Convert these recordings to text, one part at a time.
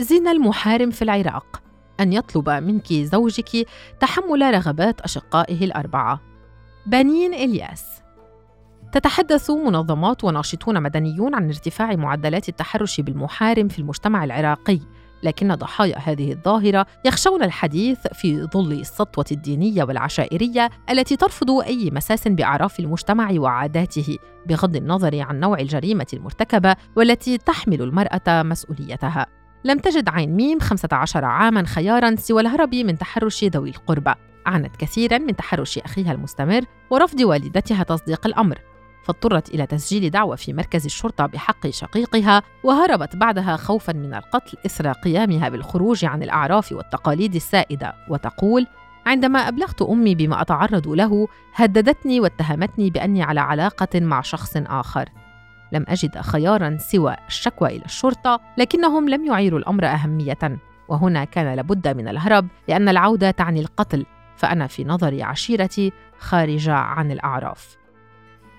زنا المحارم في العراق أن يطلب منك زوجك تحمل رغبات أشقائه الأربعة بنين إلياس تتحدث منظمات وناشطون مدنيون عن ارتفاع معدلات التحرش بالمحارم في المجتمع العراقي لكن ضحايا هذه الظاهرة يخشون الحديث في ظل السطوة الدينية والعشائرية التي ترفض أي مساس بأعراف المجتمع وعاداته بغض النظر عن نوع الجريمة المرتكبة والتي تحمل المرأة مسؤوليتها. لم تجد عين ميم 15 عاما خيارا سوى الهرب من تحرش ذوي القربى. عانت كثيرا من تحرش أخيها المستمر ورفض والدتها تصديق الأمر. فاضطرت إلى تسجيل دعوى في مركز الشرطة بحق شقيقها وهربت بعدها خوفا من القتل إثر قيامها بالخروج عن الأعراف والتقاليد السائدة. وتقول عندما أبلغت أمي بما أتعرض له هددتني واتهمتني بأني على علاقة مع شخص آخر. لم أجد خيارا سوى الشكوى إلى الشرطة لكنهم لم يعيروا الأمر أهمية. وهنا كان لابد من الهرب لأن العودة تعني القتل. فأنا في نظر عشيرتي خارجة عن الأعراف.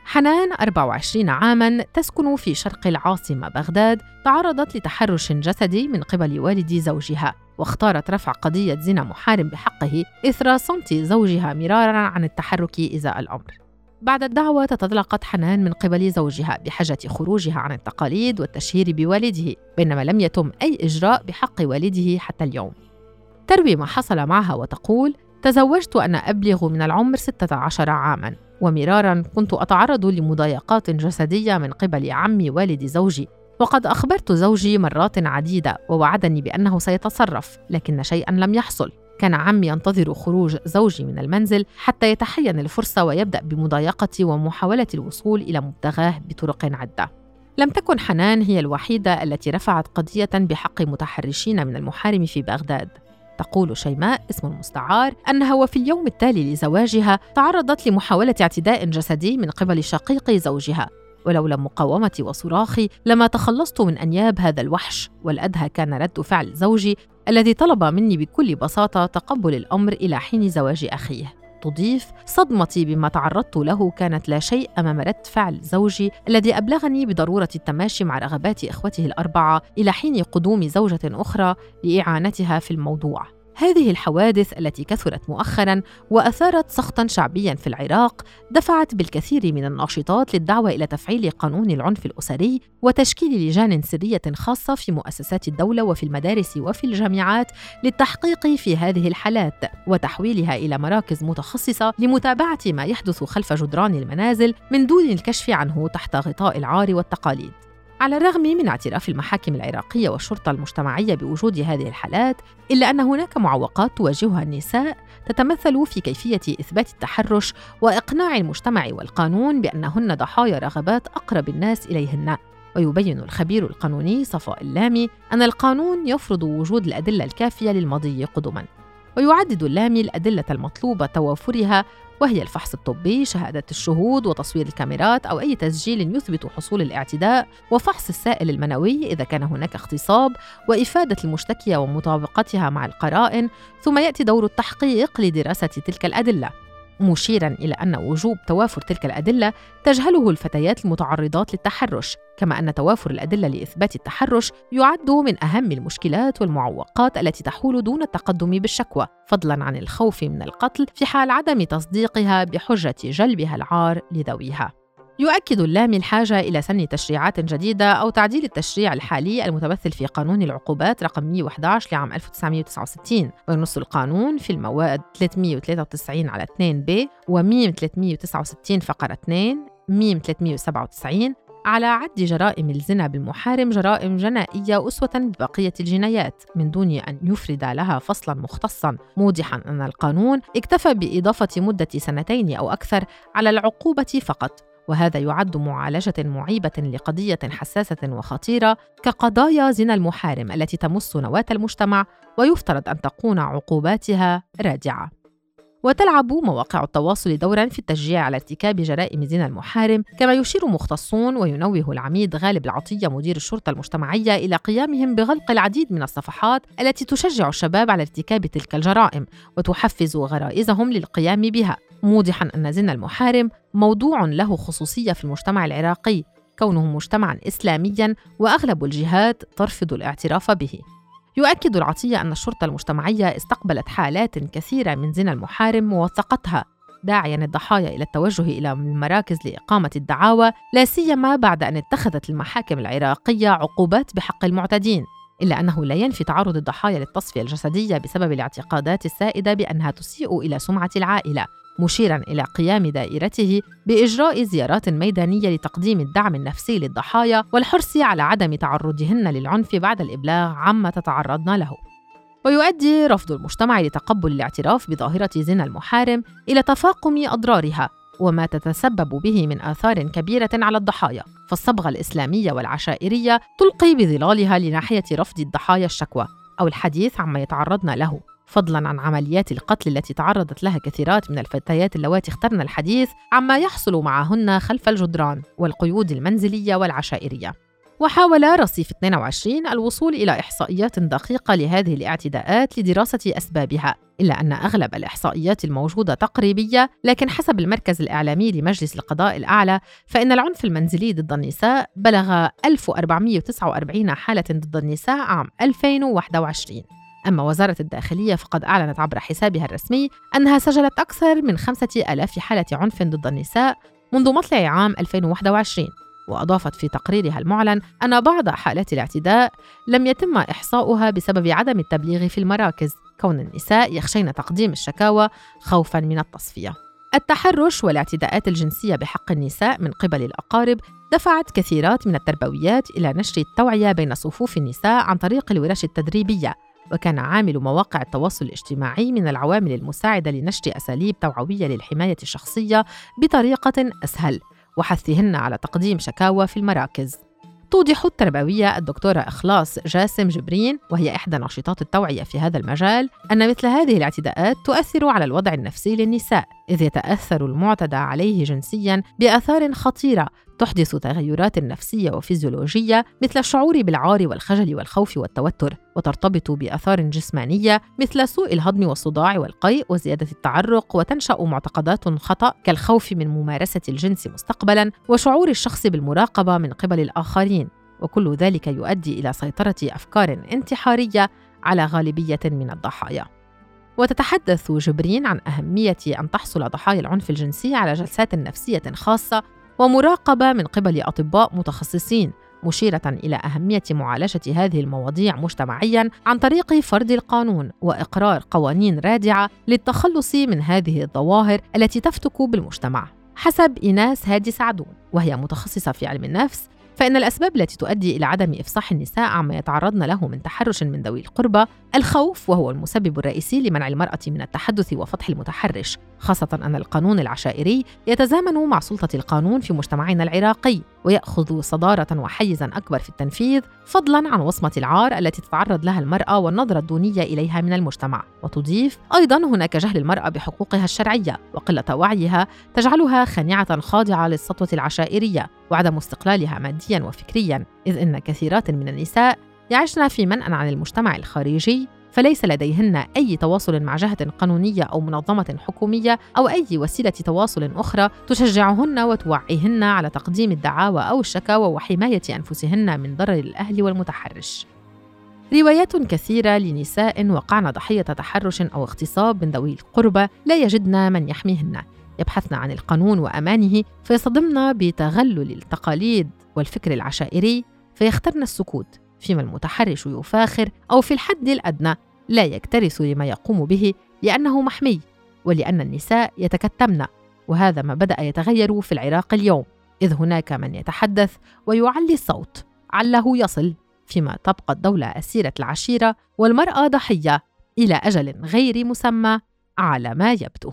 حنان 24 عاماً تسكن في شرق العاصمة بغداد تعرضت لتحرش جسدي من قبل والد زوجها واختارت رفع قضية زنا محارم بحقه إثر صمت زوجها مرارا عن التحرك إزاء الأمر. بعد الدعوة تتلقت حنان من قبل زوجها بحجة خروجها عن التقاليد والتشهير بوالده بينما لم يتم أي إجراء بحق والده حتى اليوم. تروي ما حصل معها وتقول تزوجت أنا أبلغ من العمر 16 عاماً ومرارا كنت أتعرض لمضايقات جسدية من قبل عمي والد زوجي وقد أخبرت زوجي مرات عديدة ووعدني بأنه سيتصرف لكن شيئا لم يحصل. كان عمي ينتظر خروج زوجي من المنزل حتى يتحين الفرصة ويبدأ بمضايقتي ومحاولة الوصول إلى مبتغاه بطرق عدة. لم تكن حنان هي الوحيدة التي رفعت قضية بحق متحرشين من المحارم في بغداد. تقول شيماء اسم المستعار أنها وفي اليوم التالي لزواجها تعرضت لمحاولة اعتداء جسدي من قبل شقيق زوجها. ولولا مقاومتي وصراخي لما تخلصت من أنياب هذا الوحش والأدهى كان رد فعل زوجي الذي طلب مني بكل بساطة تقبل الأمر إلى حين زواج أخيه. تضيف صدمتي بما تعرضت له كانت لا شيء أمام رد فعل زوجي الذي أبلغني بضرورة التماشي مع رغبات إخوته الأربعة إلى حين قدوم زوجة أخرى لإعانتها في الموضوع. هذه الحوادث التي كثرت مؤخرا وأثارت سخطا شعبيا في العراق دفعت بالكثير من الناشطات للدعوة إلى تفعيل قانون العنف الأسري وتشكيل لجان سرية خاصة في مؤسسات الدولة وفي المدارس وفي الجامعات للتحقيق في هذه الحالات وتحويلها إلى مراكز متخصصة لمتابعة ما يحدث خلف جدران المنازل من دون الكشف عنه تحت غطاء العار والتقاليد. على الرغم من اعتراف المحاكم العراقية والشرطة المجتمعية بوجود هذه الحالات، إلا أن هناك معوقات تواجهها النساء تتمثل في كيفية إثبات التحرش وإقناع المجتمع والقانون بأنهن ضحايا رغبات أقرب الناس إليهن. ويبين الخبير القانوني صفاء اللامي أن القانون يفرض وجود الأدلة الكافية للمضي قدما ويعدد اللامي الأدلة المطلوبة توافرها وهي الفحص الطبي، شهادة الشهود وتصوير الكاميرات أو أي تسجيل يثبت حصول الاعتداء، وفحص السائل المنوي إذا كان هناك اغتصاب، وإفادة المشتكية ومطابقتها مع القرائن، ثم يأتي دور التحقيق لدراسة تلك الأدلة. مشيرا إلى أن وجوب توافر تلك الأدلة تجهله الفتيات المتعرضات للتحرش كما أن توافر الأدلة لإثبات التحرش يعد من أهم المشكلات والمعوقات التي تحول دون التقدم بالشكوى فضلا عن الخوف من القتل في حال عدم تصديقها بحجة جلبها العار لذويها. يؤكد اللامي الحاجة إلى سن تشريعات جديدة أو تعديل التشريع الحالي المتمثل في قانون العقوبات رقم 111 لعام 1969 وينص القانون في المواد 393 على 2 ب وميم 369 فقرة 2 ميم 397 على عد جرائم الزنا بالمحارم جرائم جنائية أسوة ببقية الجنايات من دون أن يفرد لها فصلا مختصا. موضحا أن القانون اكتفى بإضافة مدة سنتين أو أكثر على العقوبة فقط. وهذا يعد معالجة معيبة لقضية حساسة وخطيرة كقضايا زنا المحارم التي تمس نواة المجتمع ويفترض أن تكون عقوباتها رادعة. وتلعب مواقع التواصل دورا في التشجيع على ارتكاب جرائم زنا المحارم كما يشير مختصون وينوه العميد غالب العطية مدير الشرطة المجتمعية إلى قيامهم بغلق العديد من الصفحات التي تشجع الشباب على ارتكاب تلك الجرائم وتحفز غرائزهم للقيام بها. موضحا أن زنا المحارم موضوع له خصوصية في المجتمع العراقي كونه مجتمعا إسلاميا وأغلب الجهات ترفض الاعتراف به. يؤكد العطية أن الشرطة المجتمعية استقبلت حالات كثيرة من زنا المحارم ووثقتها داعيا الضحايا إلى التوجه إلى المراكز لإقامة الدعاوى لا سيما بعد أن اتخذت المحاكم العراقية عقوبات بحق المعتدين. إلا أنه لا ينفي تعرض الضحايا للتصفية الجسدية بسبب الاعتقادات السائدة بأنها تسيء إلى سمعة العائلة مشيرا إلى قيام دائرته بإجراء زيارات ميدانية لتقديم الدعم النفسي للضحايا والحرص على عدم تعرضهن للعنف بعد الإبلاغ عما تتعرضن له. ويؤدي رفض المجتمع لتقبل الاعتراف بظاهرة زنا المحارم إلى تفاقم أضرارها وما تتسبب به من آثار كبيرة على الضحايا، فالصبغة الإسلامية والعشائرية تلقي بظلالها لناحية رفض الضحايا الشكوى أو الحديث عما يتعرضن له، فضلا عن عمليات القتل التي تعرضت لها كثيرات من الفتيات اللواتي اخترن الحديث عما يحصل معهن خلف الجدران والقيود المنزلية والعشائرية. وحاول رصيف 22 الوصول إلى إحصائيات دقيقة لهذه الاعتداءات لدراسة أسبابها إلا أن أغلب الإحصائيات الموجودة تقريبية لكن حسب المركز الإعلامي لمجلس القضاء الأعلى فإن العنف المنزلي ضد النساء بلغ 1449 حالة ضد النساء عام 2021 أما وزارة الداخلية فقد أعلنت عبر حسابها الرسمي أنها سجلت أكثر من خمسة ألاف حالة عنف ضد النساء منذ مطلع عام 2021 وأضافت في تقريرها المعلن أن بعض حالات الاعتداء لم يتم إحصاؤها بسبب عدم التبليغ في المراكز. كون النساء يخشين تقديم الشكاوى خوفا من التصفية. التحرش والاعتداءات الجنسية بحق النساء من قبل الأقارب دفعت كثيرات من التربويات إلى نشر التوعية بين صفوف النساء عن طريق الورش التدريبية وكان عامل مواقع التواصل الاجتماعي من العوامل المساعدة لنشر أساليب توعوية للحماية الشخصية بطريقة أسهل. وحثهن على تقديم شكاوى في المراكز. توضح التربوية الدكتورة إخلاص جاسم جبرين وهي إحدى ناشطات التوعية في هذا المجال أن مثل هذه الاعتداءات تؤثر على الوضع النفسي للنساء. إذ يتأثر المعتدى عليه جنسيا بآثار خطيرة تحدث تغيرات نفسية وفيزيولوجية مثل الشعور بالعار والخجل والخوف والتوتر وترتبط بآثار جسمانية مثل سوء الهضم والصداع والقيء وزيادة التعرق وتنشأ معتقدات خطأ كالخوف من ممارسة الجنس مستقبلا وشعور الشخص بالمراقبة من قبل الآخرين. وكل ذلك يؤدي إلى سيطرة أفكار انتحارية على غالبية من الضحايا. وتتحدث جبرين عن أهمية أن تحصل ضحايا العنف الجنسي على جلسات نفسية خاصة ومراقبة من قبل أطباء متخصصين مشيرة إلى أهمية معالجة هذه المواضيع مجتمعيا عن طريق فرض القانون وإقرار قوانين رادعة للتخلص من هذه الظواهر التي تفتك بالمجتمع. حسب إيناس هادي سعدون وهي متخصصة في علم النفس فإن الأسباب التي تؤدي إلى عدم إفصاح النساء عما يتعرضن له من تحرش من ذوي القربى الخوف وهو المسبب الرئيسي لمنع المرأة من التحدث وفتح المتحرش. خاصة أن القانون العشائري يتزامن مع سلطة القانون في مجتمعنا العراقي ويأخذ صدارة وحيزا أكبر في التنفيذ فضلا عن وصمة العار التي تتعرض لها المرأة والنظرة الدونية إليها من المجتمع. وتضيف أيضا هناك جهل المرأة بحقوقها الشرعية وقلة وعيها تجعلها خانعة خاضعة للسطوة العشائرية وعدم استقلالها ماديا وفكريا إذ إن كثيرات من النساء يعشن في منأى عن المجتمع الخارجي فليس لديهن أي تواصل مع جهة قانونية أو منظمة حكومية أو أي وسيلة تواصل أخرى تشجعهن وتوعيهن على تقديم الدعاوى أو الشكاوى وحماية أنفسهن من ضرر الأهل والمتحرش. روايات كثيرة لنساء وقعن ضحية تحرش أو اغتصاب من ذوي القربى لا يجدن من يحميهن يبحثن عن القانون وأمانه فيصطدمن بتغلل التقاليد والفكر العشائري فيخترن السكوت فيما المتحرش يفاخر أو في الحد الأدنى لا يكترث لما يقوم به لأنه محمي ولأن النساء يتكتمن وهذا ما بدأ يتغير في العراق اليوم إذ هناك من يتحدث ويعلي الصوت عله يصل فيما تبقى الدولة أسيرة العشيرة والمرأة ضحية إلى أجل غير مسمى على ما يبدو.